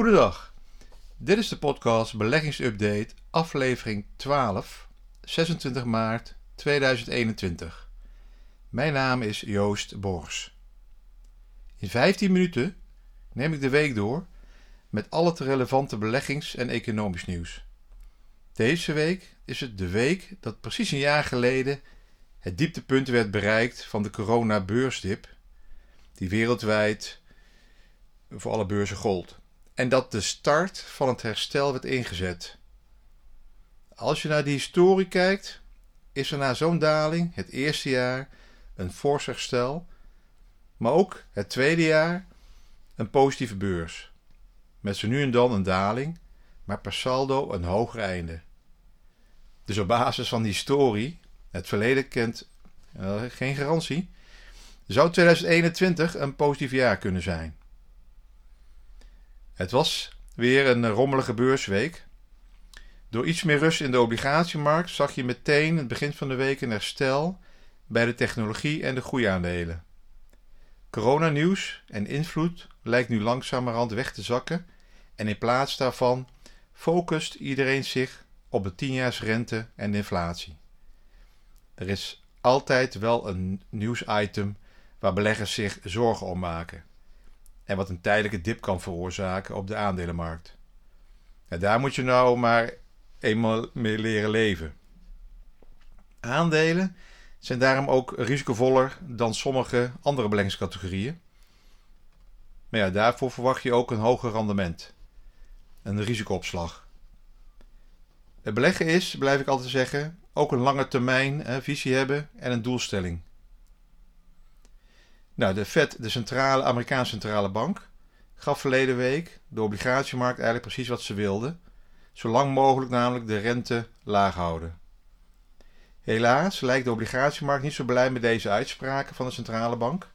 Goedendag. Dit is de podcast Beleggingsupdate, aflevering 12, 26 maart 2021. Mijn naam is Joost Bors. In 15 minuten neem ik de week door met al het relevante beleggings- en economisch nieuws. Deze week is het de week dat precies een jaar geleden het dieptepunt werd bereikt van de corona-beursdip, die wereldwijd voor alle beurzen gold. En dat de start van het herstel werd ingezet. Als je naar die historie kijkt, is er na zo'n daling het eerste jaar een fors herstel, maar ook het tweede jaar een positieve beurs. Met zo nu en dan een daling, maar per saldo een hoger einde. Dus op basis van die historie, het verleden kent uh, geen garantie, zou 2021 een positief jaar kunnen zijn. Het was weer een rommelige beursweek. Door iets meer rust in de obligatiemarkt zag je meteen het begin van de week een herstel bij de technologie en de groeiaandelen. Coronanieuws en invloed lijkt nu langzamerhand weg te zakken en in plaats daarvan focust iedereen zich op de tienjaarsrente en de inflatie. Er is altijd wel een nieuwsitem waar beleggers zich zorgen om maken en wat een tijdelijke dip kan veroorzaken op de aandelenmarkt. Daar moet je nou maar eenmaal mee leren leven. Aandelen zijn daarom ook risicovoller dan sommige andere beleggingscategorieën. Maar ja, daarvoor verwacht je ook een hoger rendement. Een risicoopslag. Het beleggen is, blijf ik altijd zeggen, ook een lange termijn visie hebben en een doelstelling. Nou, de Fed, de Amerikaanse centrale bank, gaf verleden week de obligatiemarkt eigenlijk precies wat ze wilde. Zo lang mogelijk namelijk de rente laag houden. Helaas lijkt de obligatiemarkt niet zo blij met deze uitspraken van de centrale bank.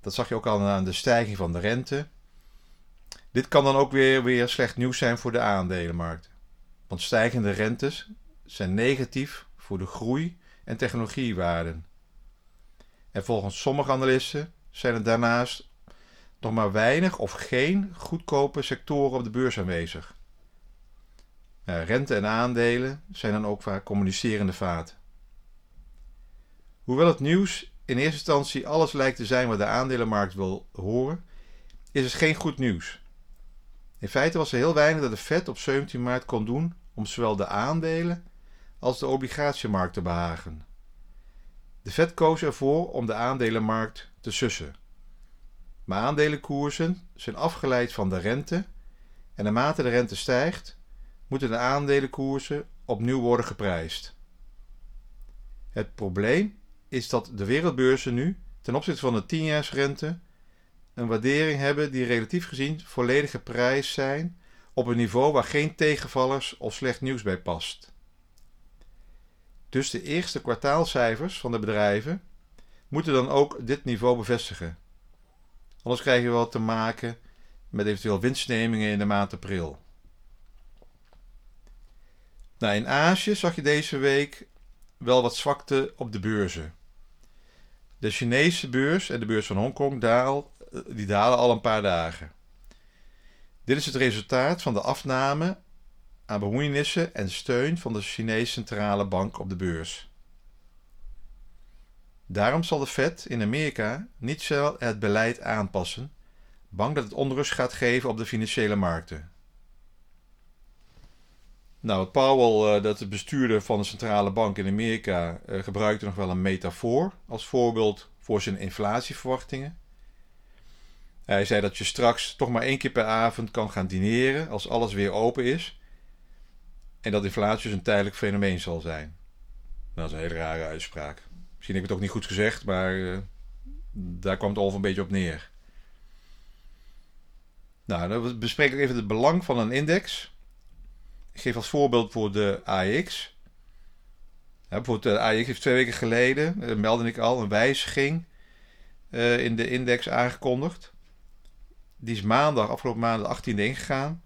Dat zag je ook al aan de stijging van de rente. Dit kan dan ook weer, weer slecht nieuws zijn voor de aandelenmarkt. Want stijgende rentes zijn negatief voor de groei en technologiewaarden. En volgens sommige analisten zijn er daarnaast nog maar weinig of geen goedkope sectoren op de beurs aanwezig. rente en aandelen zijn dan ook vaak communicerende vaten. Hoewel het nieuws in eerste instantie alles lijkt te zijn wat de aandelenmarkt wil horen, is het geen goed nieuws. In feite was er heel weinig dat de Fed op 17 maart kon doen om zowel de aandelen als de obligatiemarkt te behagen. De Fed koos ervoor om de aandelenmarkt te sussen. Maar aandelenkoersen zijn afgeleid van de rente en naarmate de rente stijgt, moeten de aandelenkoersen opnieuw worden geprijsd. Het probleem is dat de wereldbeurzen nu ten opzichte van de 10-jaarsrente een waardering hebben die relatief gezien volledig geprijsd zijn op een niveau waar geen tegenvallers of slecht nieuws bij past. Dus de eerste kwartaalcijfers van de bedrijven moeten dan ook dit niveau bevestigen. Anders krijg je wel te maken met eventueel winstnemingen in de maand april. Nou, in Azië zag je deze week wel wat zwakte op de beurzen. De Chinese beurs en de beurs van Hongkong daal, die dalen al een paar dagen. Dit is het resultaat van de afname aan bemoeienissen en steun van de Chinese centrale bank op de beurs. Daarom zal de Fed in Amerika niet snel het beleid aanpassen, bang dat het onrust gaat geven op de financiële markten. Nou, Powell, uh, dat de bestuurder van de centrale bank in Amerika, uh, gebruikte nog wel een metafoor als voorbeeld voor zijn inflatieverwachtingen. Hij zei dat je straks toch maar één keer per avond kan gaan dineren als alles weer open is. En dat inflatie dus een tijdelijk fenomeen zal zijn. Dat is een hele rare uitspraak. Misschien heb ik het ook niet goed gezegd, maar uh, daar kwam het al een beetje op neer. Nou, dan bespreek ik even het belang van een index. Ik geef als voorbeeld voor de AX. Bijvoorbeeld de AX heeft twee weken geleden, uh, meldde ik al, een wijziging in de index aangekondigd. Die is maandag, afgelopen maandag 18e ingegaan.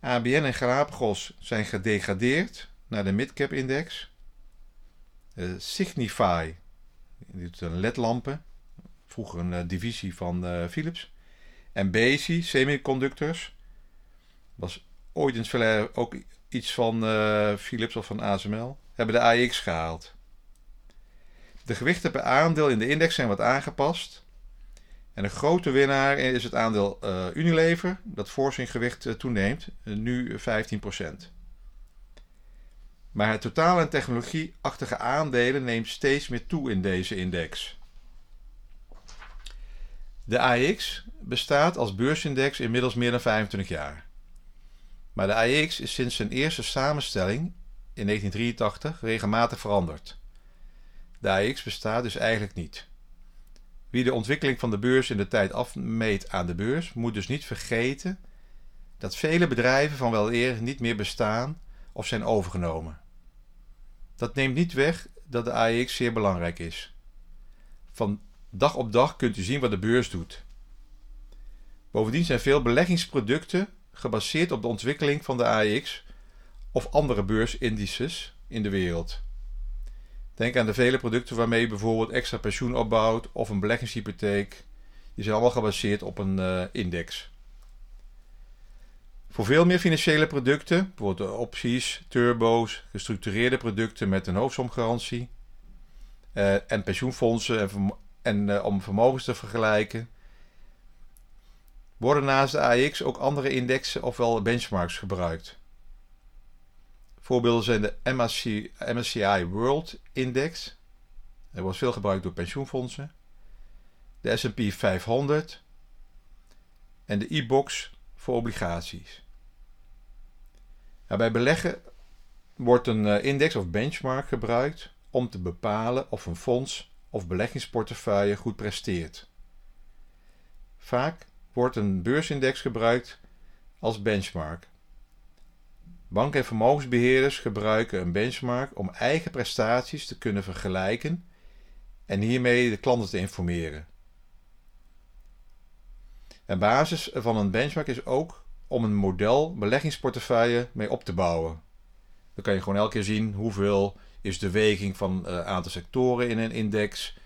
ABN en Galapagos zijn gedegradeerd naar de midcap index. Uh, Signify, die een ledlampen, vroeger een uh, divisie van uh, Philips. en Besi Semiconductors. Was ooit in het ook iets van Philips of van ASML. Hebben de AX gehaald. De gewichten per aandeel in de index zijn wat aangepast. En een grote winnaar is het aandeel uh, Unilever, dat voor uh, toeneemt, nu 15%. Maar het totaal en technologieachtige aandelen neemt steeds meer toe in deze index. De AX bestaat als beursindex inmiddels meer dan 25 jaar. Maar de AX is sinds zijn eerste samenstelling in 1983 regelmatig veranderd. De AX bestaat dus eigenlijk niet. Wie de ontwikkeling van de beurs in de tijd afmeet aan de beurs, moet dus niet vergeten dat vele bedrijven van wel eer niet meer bestaan of zijn overgenomen. Dat neemt niet weg dat de AEX zeer belangrijk is. Van dag op dag kunt u zien wat de beurs doet. Bovendien zijn veel beleggingsproducten gebaseerd op de ontwikkeling van de AEX of andere beursindices in de wereld. Denk aan de vele producten waarmee je bijvoorbeeld extra pensioen opbouwt of een beleggingshypotheek. Die zijn allemaal gebaseerd op een uh, index. Voor veel meer financiële producten, bijvoorbeeld opties, turbo's, gestructureerde producten met een hoofdsomgarantie uh, en pensioenfondsen en, en uh, om vermogens te vergelijken, worden naast de AX ook andere indexen ofwel benchmarks gebruikt. Voorbeelden zijn de MSCI, World Index. Dat wordt veel gebruikt door pensioenfondsen. De S&P 500 en de e-box voor obligaties. bij beleggen wordt een eh, index of benchmark gebruikt om te bepalen of een fonds of beleggingsportefeuille goed presteert. Vaak wordt een beursindex gebruikt als benchmark. Banken en vermogensbeheerders gebruiken een benchmark om eigen prestaties te kunnen vergelijken en hiermee de klanten te informeren. En basis van een benchmark is ook om een model beleggingsportefeuille mee op te bouwen. Dan kan je gewoon elke keer zien hoeveel is de weging van een uh, aantal sectoren in een index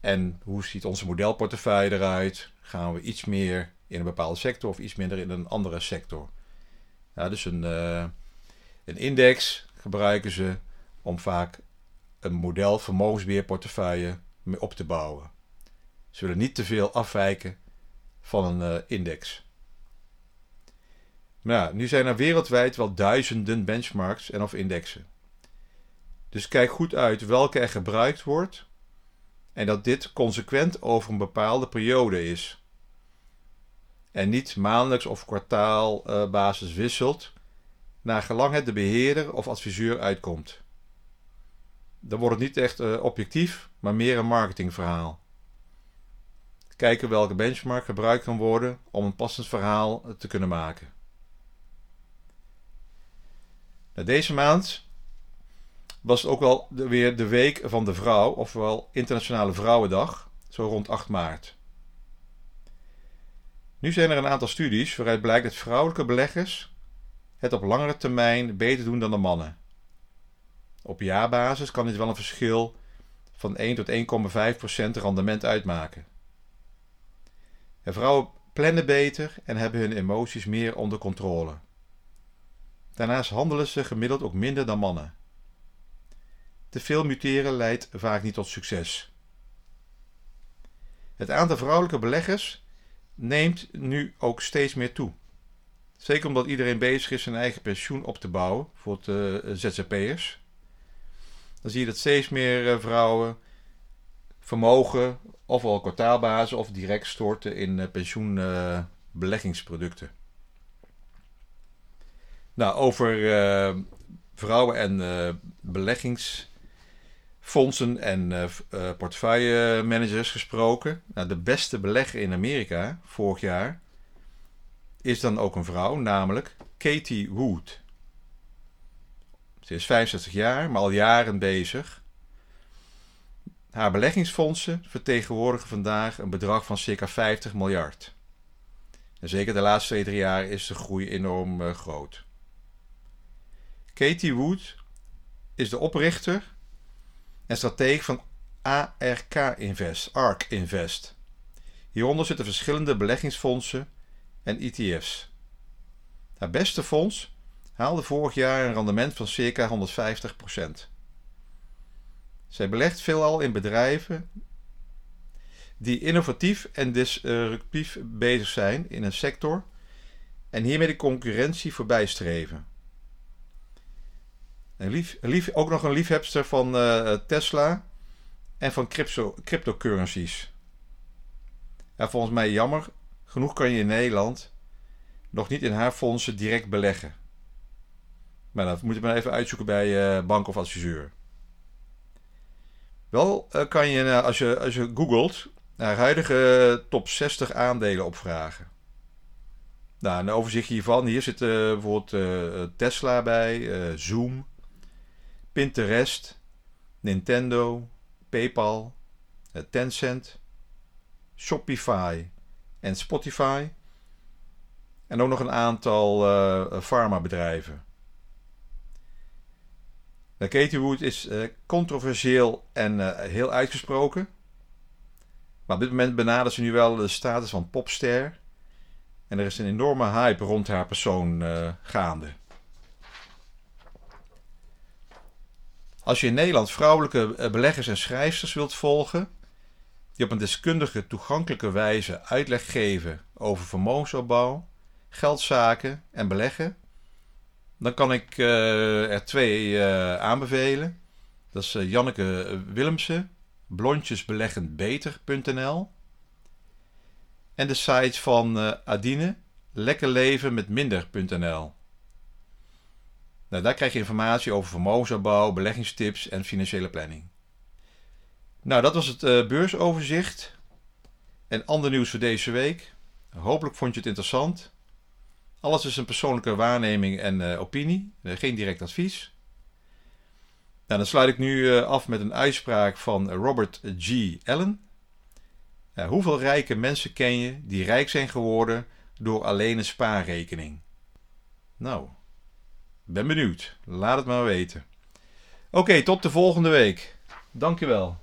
en hoe ziet onze modelportefeuille eruit. Gaan we iets meer in een bepaalde sector of iets minder in een andere sector. Dus een, uh, een index gebruiken ze om vaak een model vermogensbeheerportefeuille mee op te bouwen. Ze willen niet te veel afwijken van een uh, index. Ja, nu zijn er wereldwijd wel duizenden benchmarks en of indexen. Dus kijk goed uit welke er gebruikt wordt en dat dit consequent over een bepaalde periode is en niet maandelijks of kwartaalbasis uh, wisselt, naar gelang het de beheerder of adviseur uitkomt. Dan wordt het niet echt uh, objectief, maar meer een marketingverhaal. Kijken welke benchmark gebruikt kan worden om een passend verhaal te kunnen maken. Deze maand was het ook wel weer de week van de vrouw, ofwel Internationale Vrouwendag, zo rond 8 maart. Nu zijn er een aantal studies waaruit blijkt dat vrouwelijke beleggers het op langere termijn beter doen dan de mannen. Op jaarbasis kan dit wel een verschil van 1 tot 1,5% rendement uitmaken. En vrouwen plannen beter en hebben hun emoties meer onder controle. Daarnaast handelen ze gemiddeld ook minder dan mannen. Te veel muteren leidt vaak niet tot succes. Het aantal vrouwelijke beleggers neemt nu ook steeds meer toe. Zeker omdat iedereen bezig is zijn eigen pensioen op te bouwen, voor de uh, ZZP'ers. Dan zie je dat steeds meer uh, vrouwen vermogen, ofwel kwartaalbasis of direct storten in uh, pensioenbeleggingsproducten. nou, over vrouwen en beleggings fondsen en uh, portefeuille gesproken. Nou, de beste belegger in Amerika vorig jaar is dan ook een vrouw, namelijk Katie Wood. Ze is 65 jaar, maar al jaren bezig. Haar beleggingsfondsen vertegenwoordigen vandaag een bedrag van circa 50 miljard. En zeker de laatste twee, drie jaar is de groei enorm uh, groot. Katie Wood is de oprichter en stratege van ARK Invest, ARK Invest. Hieronder zitten verschillende beleggingsfondsen en ETF's. Het beste fonds haalde vorig jaar een rendement van circa 150%. Zij belegt veelal in bedrijven die innovatief en disruptief bezig zijn in een sector en hiermee de concurrentie voorbij streven. Lief, lief, ook nog een liefhebster van uh, Tesla en van crypto, cryptocurrencies. Ja, volgens mij jammer, genoeg kan je in Nederland nog niet in haar fondsen direct beleggen. Maar dat moet je maar even uitzoeken bij uh, bank of adviseur. Wel uh, kan je, als je, als je googelt, naar huidige top 60 aandelen opvragen. Nou, een overzicht hiervan. Hier zitten bijvoorbeeld Tesla bij, Zoom, Pinterest, Nintendo, PayPal, uh, Tencent, Shopify en Spotify. En ook nog een aantal farmabedrijven. Nou, Katie Wood is controversieel en heel uitgesproken. Maar op dit moment benadert ze nu wel de status van popster. En er is een enorme hype rond haar persoon uh, gaande. Als je in Nederland vrouwelijke eh, beleggers en schrijfsters wilt volgen, die op een deskundige, toegankelijke wijze uitleg geven over vermogensopbouw, geldzaken en beleggen, dan kan ik uh, er twee uh, aanbevelen. Dat is Janneke Willemsen blondjesbeleggendbeter.nl en de site van uh, Adine lekkerleven met minder.nl. Nou, daar krijg je informatie over vermogensopbouw, beleggingstips en financiële planning. Nou, dat was het uh, beursoverzicht en ander nieuws voor deze week. Hopelijk vond je het interessant. Alles is een persoonlijke waarneming en uh, opinie, geen direct advies. Nou, dan sluit ik nu af met een uitspraak van Robert G. Allen. Hoeveel rijke mensen ken je die rijk zijn geworden door alleen een spaarrekening? Nou, ben benieuwd. Laat het maar weten. Oké, tot de volgende week. Dankjewel.